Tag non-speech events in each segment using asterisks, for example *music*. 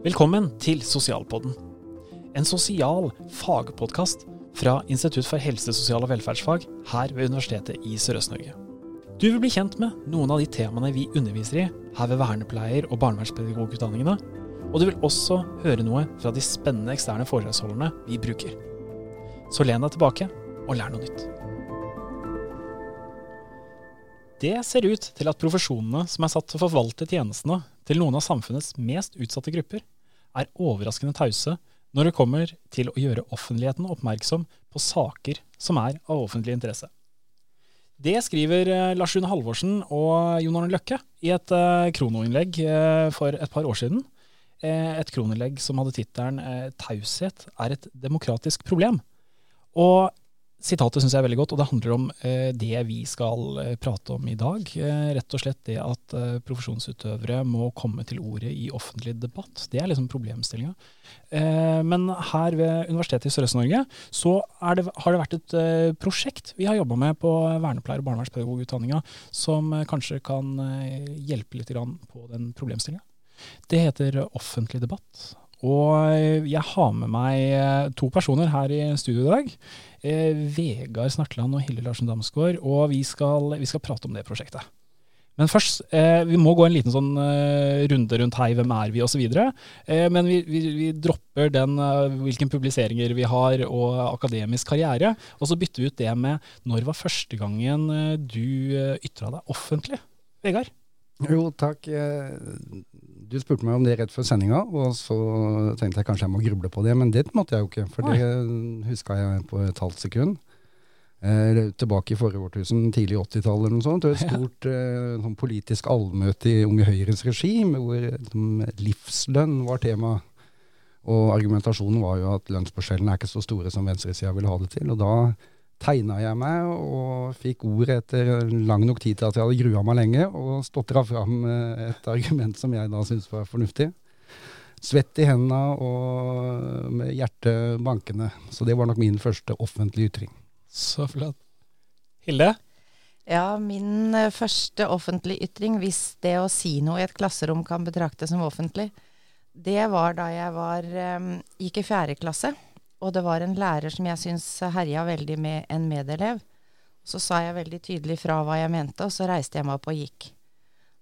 Velkommen til Sosialpodden. En sosial fagpodkast fra Institutt for helse, sosial og velferdsfag her ved Universitetet i Sørøst-Norge. Du vil bli kjent med noen av de temaene vi underviser i her ved vernepleier- og barnevernspedagogutdanningene, og du vil også høre noe fra de spennende eksterne foredragsholderne vi bruker. Så len deg tilbake og lær noe nytt. Det ser ut til at profesjonene som er satt til å forvalte tjenestene til noen av samfunnets mest utsatte grupper, er overraskende tause når det kommer til å gjøre offentligheten oppmerksom på saker som er av offentlig interesse. Det skriver eh, Lars Rune Halvorsen og Jon Arne Løkke i et uh, kronoinnlegg uh, for et par år siden. Et kroninnlegg som hadde tittelen 'Taushet er et demokratisk problem'. Og Sitatet syns jeg er veldig godt, og det handler om eh, det vi skal eh, prate om i dag. Eh, rett og slett det at profesjonsutøvere må komme til ordet i offentlig debatt. Det er liksom problemstillinga. Men her ved Universitetet i Sørøst-Norge så det, har det vært et prosjekt vi har jobba med på vernepleier- og barnevernspedagogutdanninga som kanskje kan hjelpe litt på den problemstillinga. Det heter offentlig debatt. Og jeg har med meg to personer her i studio i dag eh, Vegard Snartland og Hilde Larsen Damsgaard, og vi skal, vi skal, prate om det prosjektet. Men først, eh, vi må gå en liten sånn eh, runde rundt hei, hvem er vi osv. Eh, men vi, vi, vi, dropper den uh, hvilken publiseringer vi har og akademisk karriere, og så bytter vi ut det med når var første gangen uh, du ytra deg offentlig? Vegard? Jo, takk. Du spurte meg om det rett før sendinga, og så tenkte jeg kanskje jeg må gruble på det, men det måtte jeg jo ikke, for det huska jeg på et halvt sekund. Eh, tilbake i forrige årtusen, tidlig 80-tall eller noe sånt. Et *laughs* stort eh, sånn politisk allmøte i Unge Høyres regi, hvor liksom, livslønn var tema. Og argumentasjonen var jo at lønnsforskjellene er ikke så store som venstresida vil ha det til. Og da tegna jeg meg og fikk ord etter lang nok tid til at jeg hadde grua meg lenge, og stotra fram eh, et argument som jeg da syntes var fornuftig. Svett i hendene og med hjertet bankende. Så det var nok min første offentlige ytring. Så flott. Hilde? Ja, min eh, første offentlige ytring, hvis det å si noe i et klasserom kan betraktes som offentlig, det var da jeg var, um, gikk i fjerde klasse. Og det var en lærer som jeg syns herja veldig med en medelev. Så sa jeg veldig tydelig fra hva jeg mente, og så reiste jeg meg opp og gikk.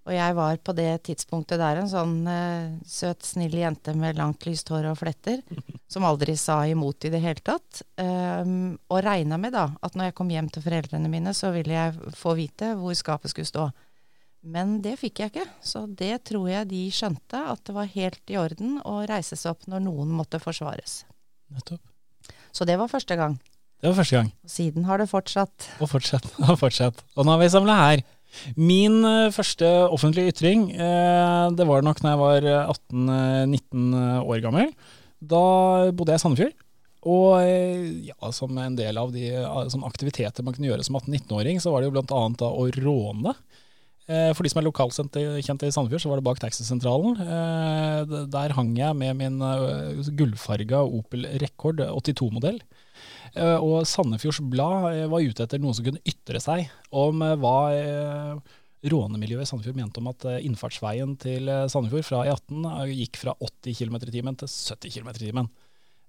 Og jeg var på det tidspunktet der en sånn eh, søt, snill jente med langt, lyst hår og fletter, *laughs* som aldri sa imot i det hele tatt. Um, og regna med da at når jeg kom hjem til foreldrene mine, så ville jeg få vite hvor skapet skulle stå. Men det fikk jeg ikke, så det tror jeg de skjønte, at det var helt i orden å reise seg opp når noen måtte forsvares. Nettopp. Så det var første gang. Det var første gang. Og siden har det fortsatt. Og fortsatt. *laughs* Og fortsatt. Og nå har vi samla her. Min uh, første offentlige ytring, uh, det var nok når jeg var 18-19 år gammel. Da bodde jeg i Sandefjord. Og ja, som en del av de som aktiviteter man kunne gjøre som 18-19-åring, så var det jo bl.a. å råne. For de som er lokalkjente i Sandefjord, så var det bak taxisentralen. Der hang jeg med min gullfarga Opel Rekord 82-modell. Og Sandefjords Blad var ute etter noen som kunne ytre seg om hva rånemiljøet i Sandefjord mente om at innfartsveien til Sandefjord fra E18 gikk fra 80 km i timen til 70 km i timen.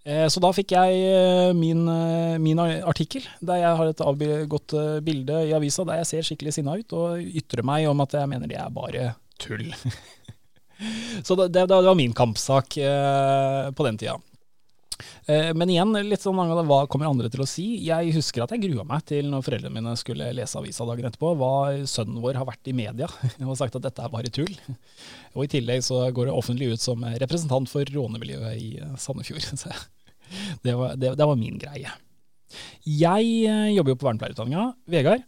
Eh, så da fikk jeg eh, min, eh, min, artikkel, der jeg har et avgått bilde i avisa der jeg ser skikkelig sinna ut, og ytrer meg om at jeg mener det er bare tull. *laughs* så det, det, det, var min kampsak på den tida. Eh, men igjen, litt sånn hva kommer andre til å si? Jeg husker at jeg grua meg til når foreldrene mine skulle lese avisa dagen etterpå, hva sønnen vår har vært i media *laughs* og sagt at dette er bare tull. Og i tillegg så går det offentlig ut som representant for rånemiljøet i eh, Sandefjord. *laughs* Så det var, det, det var min greie. Jeg eh, jobber jo på vernepleierutdanninga. Vegard?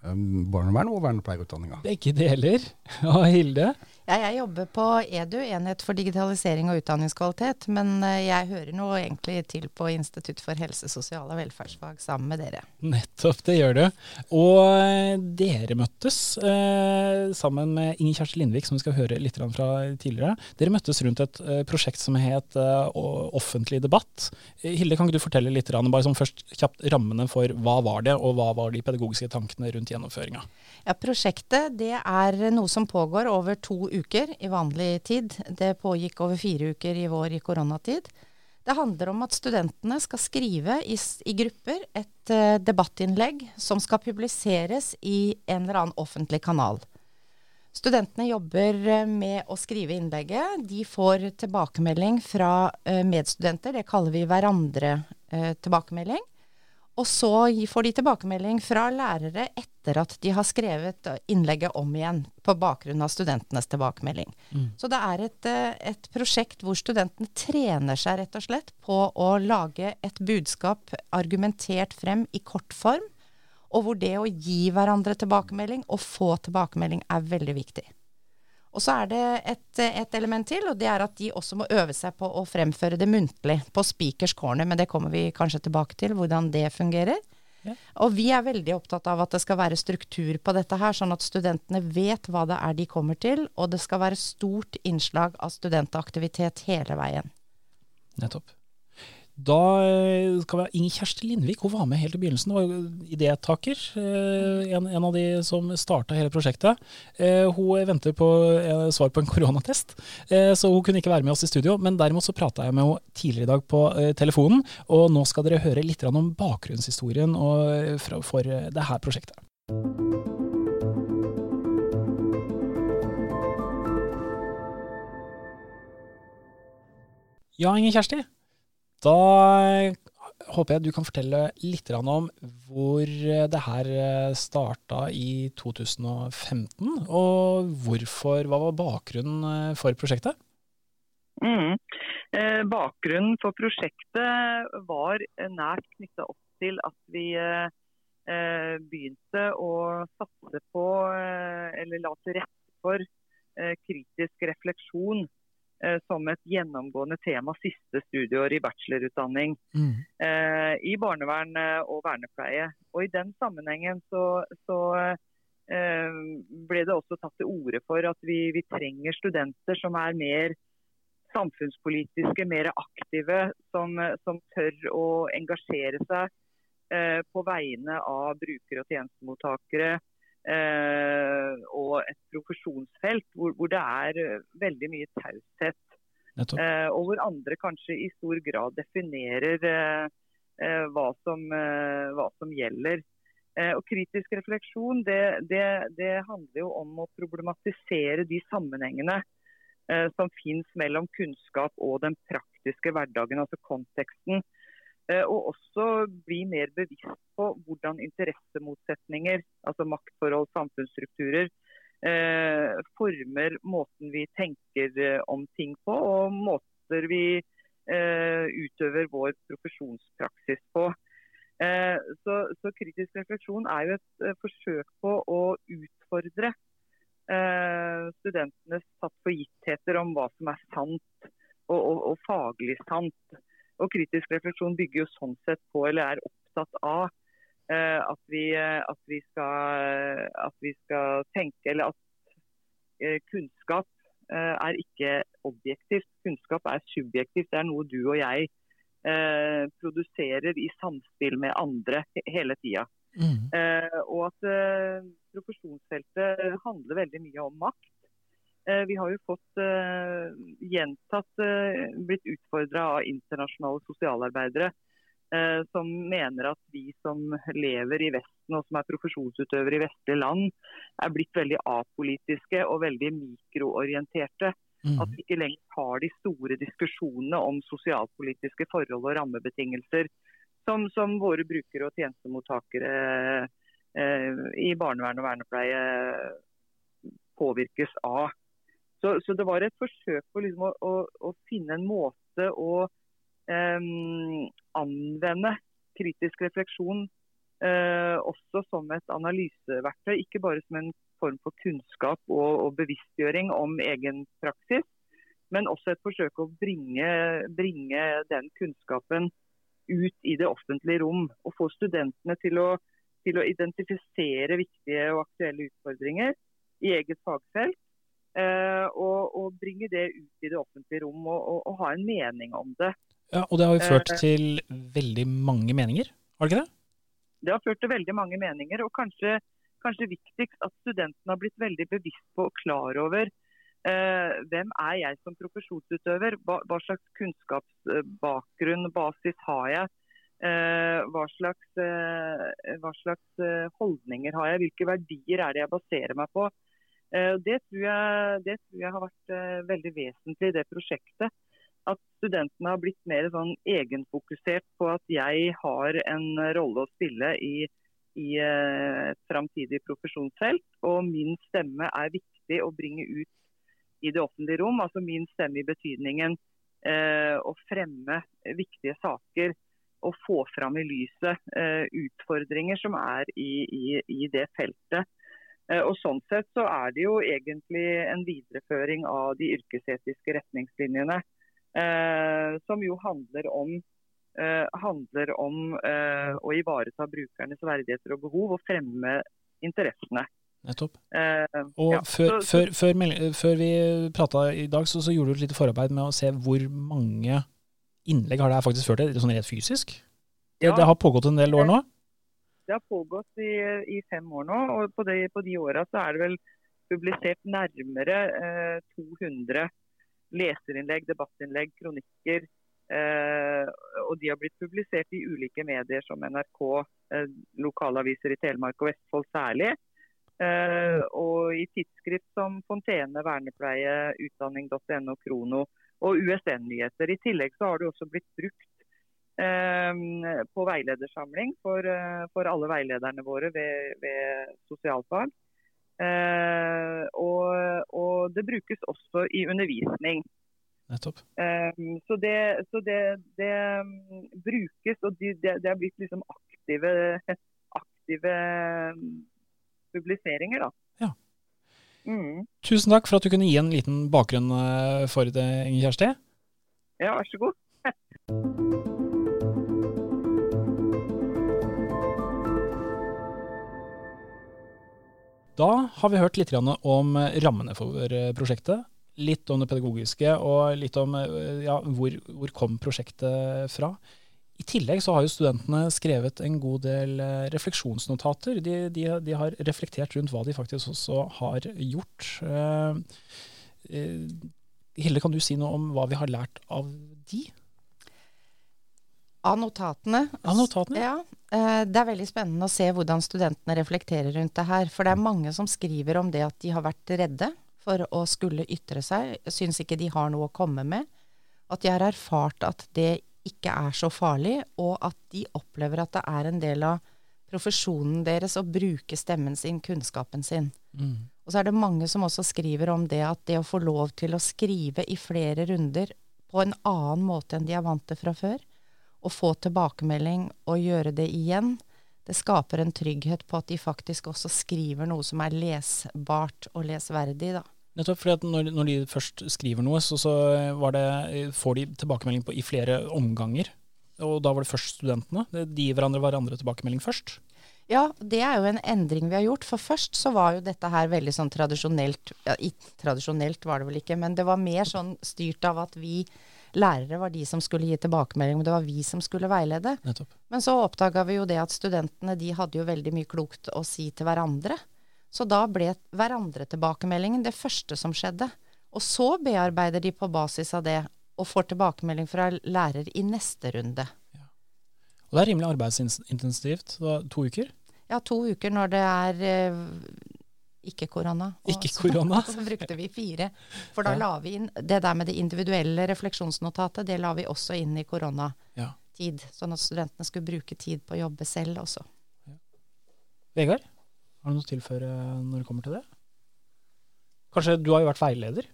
Barnevern og vernepleierutdanninga. Begge deler. *laughs* Og Hilde? Jeg jobber på EDU, Enhet for digitalisering og utdanningskvalitet. Men eh, jeg hører nå egentlig til på Institutt for helse, sosial og velferdsfag sammen med dere. Nettopp, det gjør du. Og eh, dere møttes eh, sammen med Inger Kjersti Lindvik, som vi skal høre litt fra tidligere. Dere møttes rundt et eh, prosjekt som het Offentlig debatt. Hilde, kan ikke du fortelle litt, bare som først kjapt rammene for hva var det, og hva var de pedagogiske tankene rundt gjennomføringa? Ja, Prosjektet det er noe som pågår over to uker uker i vanlig tid. Det pågikk over fire uker i vår i koronatid. Det handler om at studentene skal skrive i, i grupper et uh, debattinnlegg som skal publiseres i en eller annen offentlig kanal. Studentene jobber uh, med å skrive innlegget. De får tilbakemelding fra uh, medstudenter. Det kaller vi hverandre tilbakemelding. Og så får de tilbakemelding fra lærere etter at de har skrevet innlegget om igjen på bakgrunn av studentenes tilbakemelding. Mm. Så det er et, eh, et, prosjekt hvor studentene trener seg rett og slett på å lage et budskap argumentert frem i kort form, og hvor det å gi hverandre tilbakemelding og få tilbakemelding er veldig viktig. Og så er det et, et, element til, og det er at de også må øve seg på å fremføre det muntlig på speakers corner, men det kommer vi kanskje tilbake til, hvordan det fungerer. Ja. Og vi er veldig opptatt av at det skal være struktur på dette her, sånn at studentene vet hva det er de kommer til, og det skal være stort innslag av studentaktivitet hele veien. Nettopp. Da eh, skal vi ha Inger Kjersti Lindvik. Hun var med helt i begynnelsen. Hun var idétaker. Eh, en, en, av de som starta hele prosjektet. Eh, hun venter på svar på en koronatest, så hun kunne ikke være med oss i studio. Men derimot så prata jeg med henne tidligere i dag på telefonen, og nå skal dere høre litt om bakgrunnshistorien for det her prosjektet. Ja, Inger Kjersti. Da håper jeg du kan fortelle litt om hvor det her starta i 2015, og hvorfor, hva var bakgrunnen for prosjektet? Mm. Eh, bakgrunnen for prosjektet var nært knytta opp til at vi eh, begynte å satse på, eh, eller la til rette for, eh, kritisk refleksjon Eh, som et gjennomgående tema siste studieår i bachelorutdanning mm. eh, i barnevern eh, og vernepleie. Og I den sammenhengen så, så eh, ble det også tatt til orde for at vi, vi, trenger studenter som er mer samfunnspolitiske, mer aktive, som, som tør å engasjere seg eh, på vegne av brukere og tjenestemottakere. Eh, et profesjonsfelt hvor, hvor, det er eh, veldig mye taushet. Eh, og hvor andre kanskje i stor grad definerer eh, eh hva, som, eh, hva, som, gjelder. og Kritisk refleksjon det, det, det, handler jo om å problematisere de sammenhengene som finnes mellom kunnskap og den praktiske hverdagen, altså konteksten. Eh, og også bli mer bevisst på hvordan interessemotsetninger, altså maktforhold, samfunnsstrukturer, eh, former måten vi tenker eh, om ting på, og måter vi utøver vår profesjonspraksis på. Så, så, kritisk refleksjon er jo et forsøk på å utfordre studentenes tatt for gittheter om hva som er sant og, og, og faglig sant. Og kritisk refleksjon bygger jo sånn sett på, eller er opptatt av, eh, at vi, eh, at, vi skal, at, vi, skal, tenke Eller at eh, kunnskap er ikke objektivt. Kunnskap er subjektivt. Det er noe du og jeg produserer i samspill med andre hele tida. Mm. og at profesjonsfeltet handler veldig mye om makt. Eh, vi har jo fått gjentatt blitt utfordra av internasjonale sosialarbeidere som mener at vi som lever i Vesten og som er profesjonsutøvere i vestlige land, er blitt veldig apolitiske og veldig mikroorienterte. Mm. At vi ikke lenger har de store diskusjonene om sosialpolitiske forhold og rammebetingelser som, som våre brukere og tjenestemottakere i barnevern og vernepleie påvirkes av. Så, så, det var et forsøk på liksom å, å, å, finne en måte å anvende kritisk refleksjon uh, også som et analyseverktøy. Ikke bare som en form for kunnskap og, og bevisstgjøring om egen praksis, men også et forsøk å bringe, bringe, den kunnskapen ut i det offentlige rom. Og få studentene til å, til å identifisere viktige og aktuelle utfordringer i eget fagfelt Uh, og, og, bringe det ut i det offentlige rom og, og, og, ha en mening om det. Ja, Og det har jo ført uh, til veldig mange meninger, har det ikke det? Det har ført til veldig mange meninger, og kanskje, kanskje viktigst at studentene har blitt veldig bevisst på og klar over Eh, hvem er jeg som profesjonsutøver? Hva, hva slags kunnskapsbakgrunn, basis har jeg? Eh, hva slags, eh, hva slags eh, holdninger har jeg? Hvilke verdier er det jeg baserer meg på? Eh, det tror, jeg, det, tror jeg, har vært eh, veldig vesentlig i det prosjektet. At studentene har blitt mer sånn egenfokusert på at jeg har en rolle å spille i, i et framtidig profesjonsfelt. Og min stemme er viktig å bringe ut i det offentlige rom. Altså min stemme i betydningen eh, å fremme viktige saker og få fram i lyset eh, utfordringer som er i, i, i det feltet. Eh, og Sånn sett så er det jo egentlig en videreføring av de yrkesetiske retningslinjene. Eh, som jo handler om, eh, handler om eh, å ivareta brukernes verdigheter og behov og fremme interessene. Nettopp. Eh, Og ja, før, så- før, før, før vi prata i dag, så, så gjorde du et lite forarbeid med å se hvor mange innlegg har det her faktisk ført til, sånn rett fysisk? Ja. det har pågått en del år nå? Det har pågått i, i fem år nå, og på de, på de åra så er det vel publisert nærmere eh, 200 leserinnlegg, debattinnlegg, kronikker. Eh, og de har blitt publisert i ulike medier som NRK, eh, lokalaviser i Telemark og Vestfold særlig. Eh, og i tidsskrift som Fontene, Vernepleie, Utdanning.no, Krono og USN-nyheter. I tillegg så har det også blitt brukt på veiledersamling for, for alle veilederne våre ved, ved sosialfag. Eh, og, og det brukes også i undervisning. Nettopp. Eh, så det, så det, det mm, brukes, og det, det er blitt liksom aktive, *laughs* aktive mm, publiseringer, da. Ja. Mm. Tusen takk for at du kunne gi en liten bakgrunn eh, for det, Inger Kjersti. Ja, vær så god. *laughs* Da har vi hørt litt om rammene for eh, prosjektet. Litt om det pedagogiske, og litt om eh, ja, hvor, hvor kom prosjektet fra. I tillegg så har jo studentene skrevet en god del eh, refleksjonsnotater. De, de, de har reflektert rundt hva de faktisk også har gjort. Eh, eh, Hilde, kan du si noe om hva vi har lært av de? Av notatene. Av notatene? Ja. eh, Det er veldig spennende å se hvordan studentene reflekterer rundt det her. For det er mange som skriver om det at de har vært redde for å skulle ytre seg. Syns ikke de har noe å komme med. At de har erfart at det ikke er så farlig, og at de opplever at det er en del av profesjonen deres å bruke stemmen sin, kunnskapen sin. Mm. Og så er det mange som også skriver om det at det å få lov til å skrive i flere runder på en annen måte enn de er vant til fra før, og få tilbakemelding og gjøre det igjen, det skaper en trygghet på at de faktisk også skriver noe som er lesbart og lesverdig, da. Nettopp, fordi når, når de først skriver noe, så, så var det, får de tilbakemelding på i flere omganger. Og da var det først studentene. De gir hverandre hverandre tilbakemelding først. Ja, det er jo en endring vi har gjort. For først så var jo dette her veldig sånn tradisjonelt ja, Tradisjonelt var det vel ikke, men det var mer sånn styrt av at vi lærere var de som skulle gi tilbakemelding, men det var vi som skulle veilede. Nettopp. Men så oppdaga vi jo det at studentene de hadde jo veldig mye klokt å si til hverandre. Så da ble hverandre-tilbakemeldingen det første som skjedde. Og så bearbeider de på basis av det, og får tilbakemelding fra lærer i neste runde. Og det er rimelig arbeidsintensivt. To uker. Ja, to uker når det er eh, ikke korona. Og Ikke korona. *laughs* Så, brukte vi fire. For da Ja. la vi inn det der med det individuelle refleksjonsnotatet, det la vi også inn i koronatid. Ja. Sånn at studentene skulle bruke tid på å jobbe selv også. Vegard, har du noe å tilføre når det kommer til det? Kanskje du har jo vært veileder?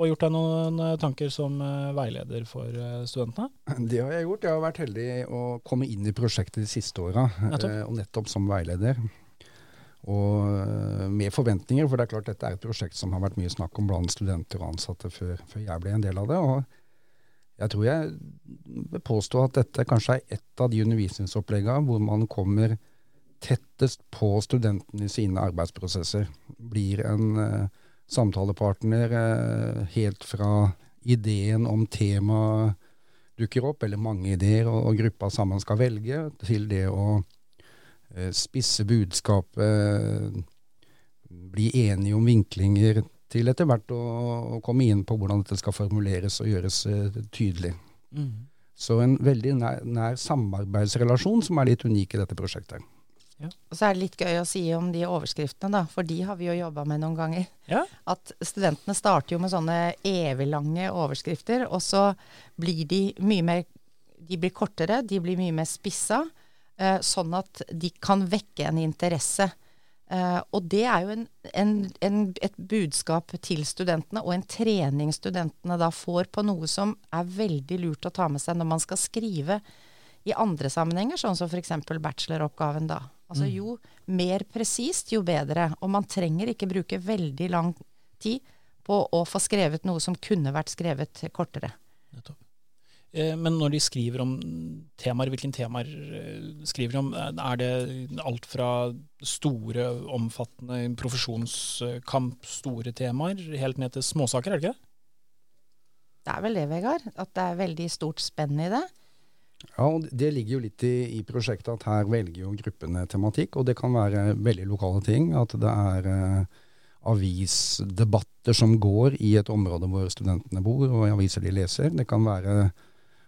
Og gjort deg noen eh, tanker som eh, veileder for eh, studentene? *laughs* Det har jeg gjort. Jeg har vært heldig å komme inn i prosjektet de siste åra, og nettopp som veileder. Og eh, med forventninger, for det er klart dette er et prosjekt som har vært mye snakk om blant studenter og ansatte før, før jeg ble en del av det. Og jeg tror jeg vil påstå at dette kanskje er et av de undervisningsoppleggene hvor man kommer tettest på studentene i sine arbeidsprosesser. Blir en uh, samtalepartner uh, helt fra ideen om temaet dukker opp, eller mange ideer, og, og gruppa sammen skal velge, til det å spisse budskapet, bli enige om vinklinger, til etter hvert å, å komme inn på hvordan dette skal formuleres og gjøres eh, tydelig. Mm. Så en veldig nær, nær samarbeidsrelasjon som er litt unik i dette prosjektet. Og så er det litt gøy å si om de overskriftene, da, for de har vi jo jobba med noen ganger. Ja. At studentene starter jo med sånne eviglange overskrifter, og så blir de mye mer De blir kortere, de blir mye mer spissa, eh, sånn at de kan vekke en interesse. Eh, og det er jo en, en, en, et budskap til studentene, og en trening studentene da får på noe som er veldig lurt å ta med seg når man skal skrive i andre sammenhenger, sånn som f.eks. bacheloroppgaven da. Altså Mm. jo mer presist, jo bedre. Og man trenger ikke bruke veldig lang tid på å få skrevet noe som kunne vært skrevet kortere. Nettopp. Eh, Men når de skriver om temaer, hvilke temaer eh, skriver de om? Er det alt fra store, omfattende profesjonskamp, store temaer, helt ned til småsaker, er det ikke det? Det er vel det, Vegard. At det er veldig stort spenn i det. Ja, og Det ligger jo litt i, i prosjektet at her velger jo gruppene tematikk, og det kan være veldig lokale ting. At det er eh, avisdebatter som går i et område hvor studentene bor, og aviser de leser. Det kan være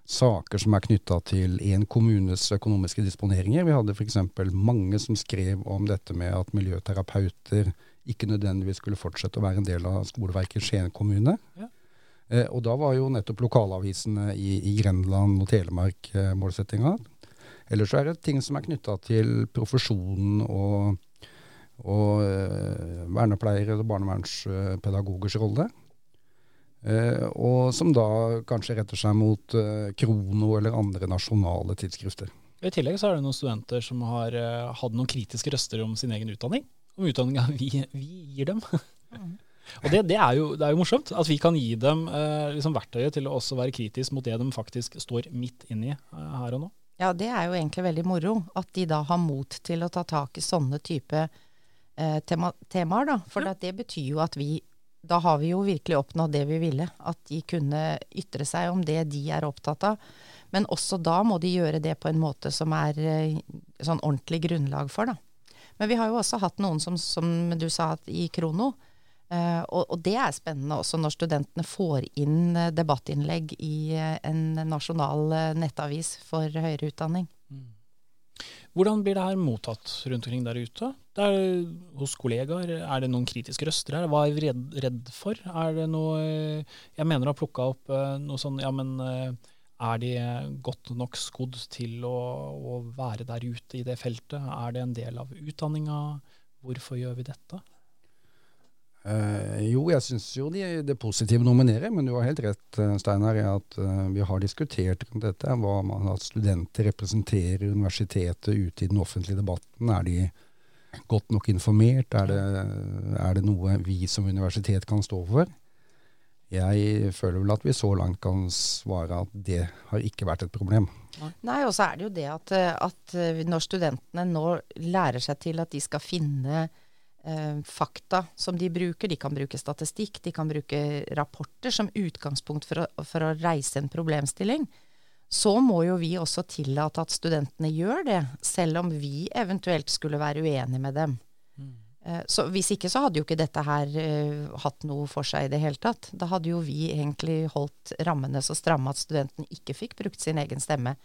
saker som er knytta til en kommunes økonomiske disponeringer. Vi hadde f.eks. mange som skrev om dette med at miljøterapeuter ikke nødvendigvis skulle fortsette å være en del av skoleverket i Skien kommune. Ja. Eh, og da var jo nettopp lokalavisene i, i Grenland og Telemark eh, målsettinga. Ellers så er det ting som er knytta til profesjonen og, og eh, vernepleiere og barnevernspedagogers rolle. Eh, og som da kanskje retter seg mot eh, Krono eller andre nasjonale tidsskrifter. I tillegg så er det noen studenter som har eh, hatt noen kritiske røster om sin egen utdanning. Om utdanninga vi, vi gir dem. *laughs* Og det, det, er jo, det er jo morsomt at vi kan gi dem eh, liksom verktøyet til å også være kritisk mot det de faktisk står midt inni eh, her og nå. Ja, det er jo egentlig veldig moro. At de da har mot til å ta tak i sånne type eh, tema, temaer, da. For Ja. det betyr jo at vi Da har vi jo virkelig oppnådd det vi ville. At de kunne ytre seg om det de er opptatt av. Men også da må de gjøre det på en måte som er eh, sånn ordentlig grunnlag for, da. Men vi har jo også hatt noen som, som du sa, i Krono. Uh, og, og det er spennende også når studentene får inn eh, debattinnlegg i en nasjonal nettavis for høyere utdanning. Hvordan blir det her mottatt rundt omkring der ute? Det er, hos kollegaer, er det noen kritiske røster her? Hva er vi redd, redd for? Er det noe Jeg mener du har plukka opp eh, noe sånn Ja, men eh, er de godt nok skodd til å, å være der ute i det feltet? Er det en del av utdanninga? Hvorfor gjør vi dette? Eh, jo, jeg syns jo de, det positive nominerer, men du har helt rett, eh, Steinar, i at eh, vi har diskutert dette. Hva man, at studenter representerer universitetet ute i den offentlige debatten. Er de godt nok informert? Er det, er det noe vi som universitet kan stå for? Jeg føler vel at vi så langt kan svare at det har ikke vært et problem. Nei, og så er det jo det at, at når studentene nå lærer seg til at de skal finne eh, fakta som de bruker, de kan bruke statistikk, de kan bruke rapporter som utgangspunkt for å, for å reise en problemstilling, så må jo vi også tillate at studentene gjør det, selv om vi eventuelt skulle være uenige med dem. Eh, Så Hvis ikke så hadde jo ikke dette her uh, hatt noe for seg i det hele tatt. Da hadde jo vi egentlig holdt rammene så stramme at studentene ikke fikk brukt sin egen stemme.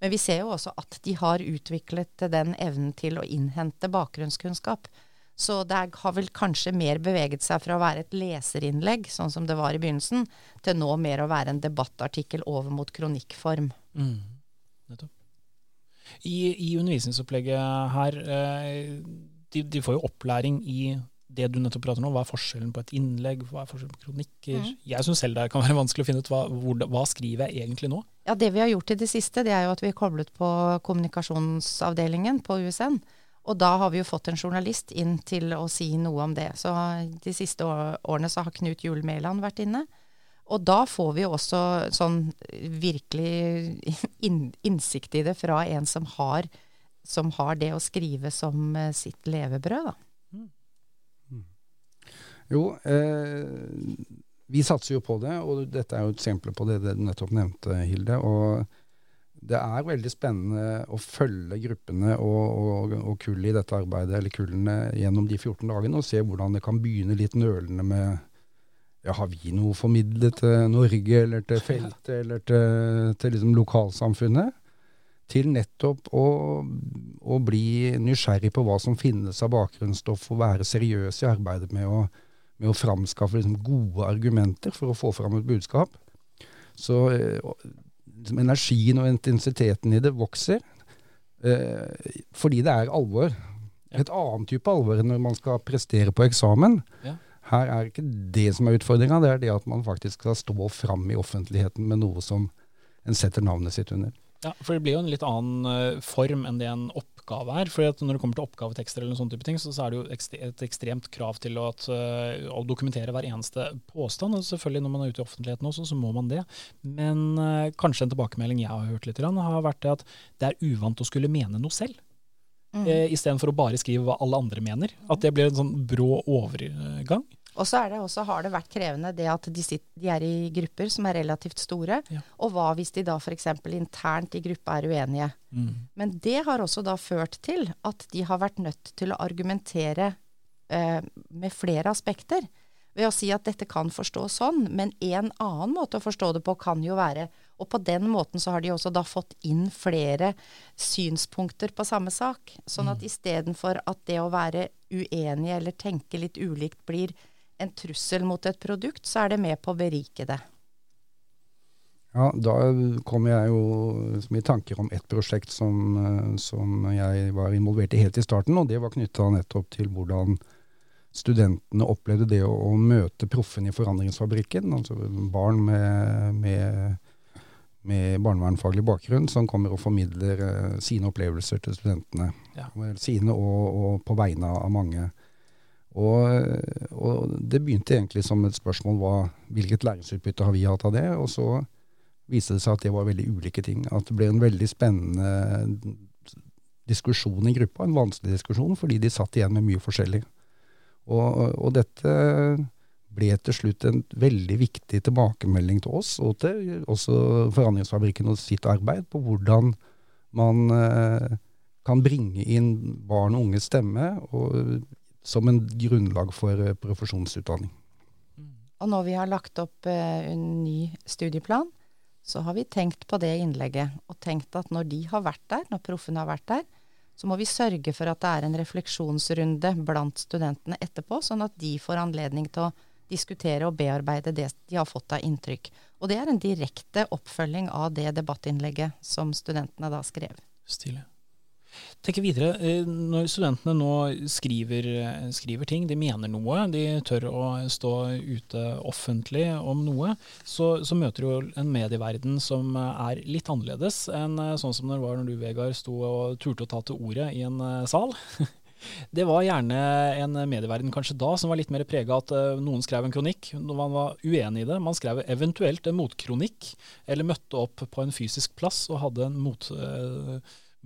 Men vi ser jo også at de har utviklet den evnen til å innhente bakgrunnskunnskap. Så det er- har vel kanskje mer beveget seg fra å være et leserinnlegg, sånn som det var i begynnelsen, til nå mer å være en debattartikkel over mot kronikkform. Nettopp. I, I undervisningsopplegget her, eh, de, de får jo opplæring i det du nettopp prater om. Hva er forskjellen på et innlegg, hva er forskjellen på kronikker? Mm. Jeg syns selv det kan være vanskelig å finne ut hva, hvor, hva skriver jeg egentlig nå. Ja, Det vi har gjort i det siste, det er jo at vi har koblet på kommunikasjonsavdelingen på USN. Og da har vi jo fått en journalist inn til å si noe om det. Så de siste årene så har Knut Juel Mæland vært inne. Og da får vi også sånn virkelig inn, innsikt i det fra en som har, som har det å skrive som eh, sitt levebrød, da. Jo, eh, vi satser jo på det, og dette er jo et eksempel på det du nettopp nevnte, Hilde. og det er veldig spennende å følge gruppene og, og, og kullet i dette arbeidet, eller kullene, gjennom de 14 dagene, og se hvordan det kan begynne litt nølende med ja, har vi noe å formidle til Norge eller til feltet eller til, til liksom lokalsamfunnet? Til nettopp å, å, bli nysgjerrig på hva som finnes av bakgrunnsstoff, og være seriøs i arbeidet med å, med å framskaffe liksom gode argumenter for å få fram et budskap. Så liksom, energien og intensiteten i det vokser. Eh, fordi det er alvor. Et annet type alvor enn når man skal prestere på eksamen. Ja. Her er ikke det som er utfordringa, det er det at man faktisk skal stå fram i offentligheten med noe som en setter navnet sitt under. Ja, for det blir jo en litt annen uh, form enn det en oppgave er. For når det kommer til oppgavetekster eller sånne type ting, så, så er det jo et ekstremt krav til å, at, uh, å, dokumentere hver eneste påstand. Og selvfølgelig når man er ute i offentligheten også, så må man det. Men uh, kanskje en tilbakemelding jeg har hørt litt, har vært at det er uvant å skulle mene noe selv. Mm. Eh, Istedenfor å bare skrive hva alle andre mener. At det blir en sånn brå overgang. Og så også, har det vært krevende det at de, sitter, de, er i grupper som er relativt store. Ja. Og hva hvis de da f.eks. internt i gruppa er uenige. Mm. Men det har også da ført til at de har vært nødt til å argumentere eh, med flere aspekter. Ved å si at dette kan forstås sånn, men en annen måte å forstå det på kan jo være Og på den måten så har de også da fått inn flere synspunkter på samme sak. Sånn at mm. istedenfor at det å være uenige eller tenke litt ulikt blir en trussel mot et produkt, så er det med på å berike det. Ja, da kom jeg jo i tanker om et prosjekt som, eh, som, jeg var involvert i helt i starten, og det var knytta nettopp til hvordan studentene opplevde det å, å møte proffen i Forandringsfabrikken. Altså barn med, med, med barnevernfaglig bakgrunn som kommer og formidler uh, sine opplevelser til studentene. Ja. Sine og, og, på vegne av mange. Og, og, det begynte egentlig som et spørsmål hva, hvilket læringsutbytte har vi hatt av det? Og så viste det seg at det var veldig ulike ting. At det ble en veldig spennende diskusjon i gruppa, en vanskelig diskusjon, fordi de satt igjen med mye forskjellig. Og, og dette ble til slutt en veldig viktig tilbakemelding til oss, og til også Forandringsfabrikken og sitt arbeid, på hvordan man eh, kan bringe inn barn og unges stemme og som en grunnlag for eh, profesjonsutdanning. Mm. Og når vi har lagt opp eh, en ny studieplan, så har vi tenkt på det innlegget. Og tenkt at når de har vært der, når proffene har vært der, så må vi sørge for at det er en refleksjonsrunde blant studentene etterpå, sånn at de får anledning til å diskutere og bearbeide det de har fått av inntrykk. Og det er en direkte oppfølging av det debattinnlegget som studentene da skrev. Stille tenker videre, eh, Når studentene nå skriver, eh, skriver, ting, de mener noe, de tør å stå ute offentlig om noe, så, så møter du en medieverden som er litt annerledes enn eh, sånn som det var når du, Vegard, sto og turte å ta til ordet i en sal. *laughs* Det var gjerne en medieverden kanskje da som var litt mer prega at noen skrev en kronikk når man var uenig i det. Man skrev eventuelt en motkronikk, eller møtte opp på en fysisk plass og hadde en mot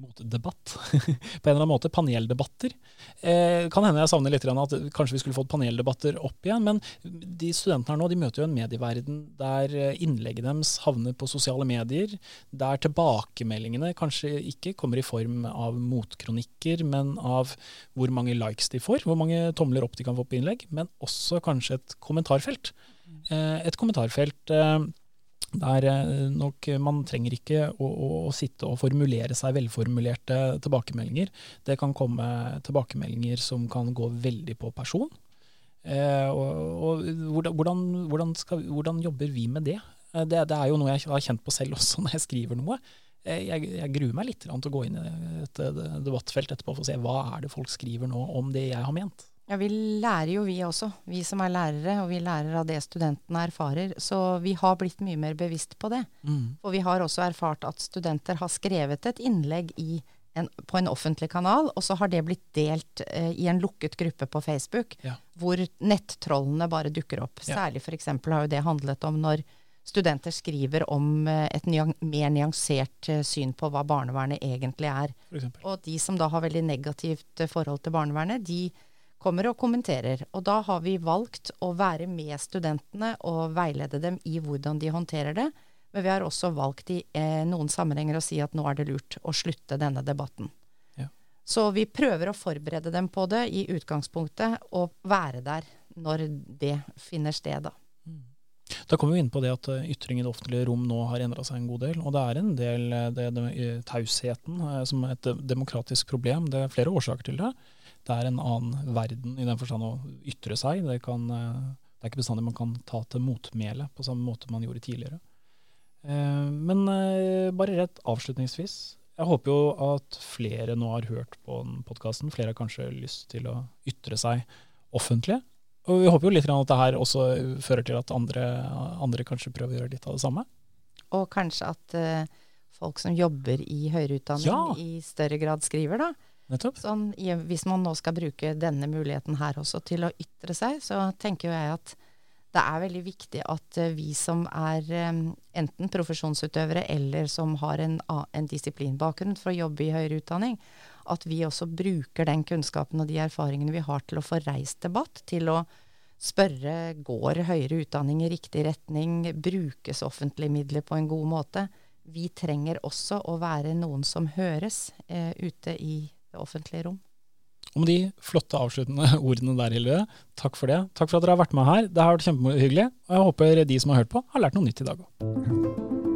motdebatt, *laughs* på en eller annen måte. Paneldebatter. Eh, kan hende jeg savner litt at kanskje vi skulle fått paneldebatter opp igjen. Men de studentene her nå de møter jo en medieverden der eh, innlegget deres havner på sosiale medier. Der tilbakemeldingene kanskje ikke kommer i form av motkronikker, men av hvor mange likes de får. Hvor mange tomler opp de kan få på innlegg. Men også kanskje et kommentarfelt. Eh, et kommentarfelt eh, der eh, nok man trenger ikke å, å, å, sitte og formulere seg velformulerte tilbakemeldinger. Det kan komme tilbakemeldinger som kan gå veldig på person. Eh, og, og hvordan, hvordan, skal, hvordan, jobber vi med det? Eh, det? det? er jo noe jeg har kjent på selv også *laughs* når jeg skriver noe. Eh, jeg, jeg gruer meg litt til å gå inn i et debattfelt etterpå for å se hva er det folk skriver nå om det jeg har ment. Ja, vi lærer jo vi også, vi som er lærere, og vi lærer av det studentene erfarer. Så vi har blitt mye mer bevisst på det. Mm. Og vi har også erfart at studenter har skrevet et innlegg en, på en offentlig kanal, og så har det blitt delt eh, i en lukket gruppe på Facebook, ja. hvor nettrollene bare dukker opp. Særlig f.eks. har jo det handlet om når studenter skriver om eh, et nyan mer nyansert eh, syn på hva barnevernet egentlig er. Og de som da har veldig negativt eh, forhold til barnevernet, de kommer og kommenterer. Og da har vi valgt å være med studentene og veilede dem i hvordan de håndterer det. Men vi har også valgt i eh, noen sammenhenger å si at nå er det lurt å slutte denne debatten. Ja. Så vi prøver å forberede dem på det i utgangspunktet, og være der når det finner sted, da. Mm. Da kommer vi inn på det at eh, ytring i det offentlige rom nå har endra seg en god del. Og det er en del eh, det, det, eh, tausheten som er et demokratisk problem. Det er flere årsaker til det. Det er en annen verden i den forstand å ytre seg. Det, kan, det er ikke bestandig man kan ta til motmæle på samme måte man gjorde tidligere. Men bare rett avslutningsvis. Jeg håper jo at flere nå har hørt på podkasten. Flere har kanskje lyst til å ytre seg offentlig. Og vi håper jo litt at det her også fører til at andre, andre, kanskje prøver å gjøre litt av det samme. Og kanskje at folk som jobber i høyere utdanning ja. i større grad skriver, da. Sånn, hvis man nå skal bruke denne muligheten her også til å ytre seg, så tenker jeg at det er veldig viktig at uh, vi som er um, enten profesjonsutøvere eller som har en, en disiplinbakgrunn for å jobbe i høyere utdanning, at vi også bruker den kunnskapen og de erfaringene vi har til å få reist debatt, til å spørre går høyere utdanning i riktig retning, brukes offentlige midler på en god måte. Vi trenger også å være noen som høres eh, ute i det offentlige rom. Om de flotte avsluttende *laughs* ordene der, Hilde, takk for det. Takk for at dere har vært med her. Det har vært kjempehyggelig. Og jeg håper de som har hørt på, har lært noe nytt i dag òg.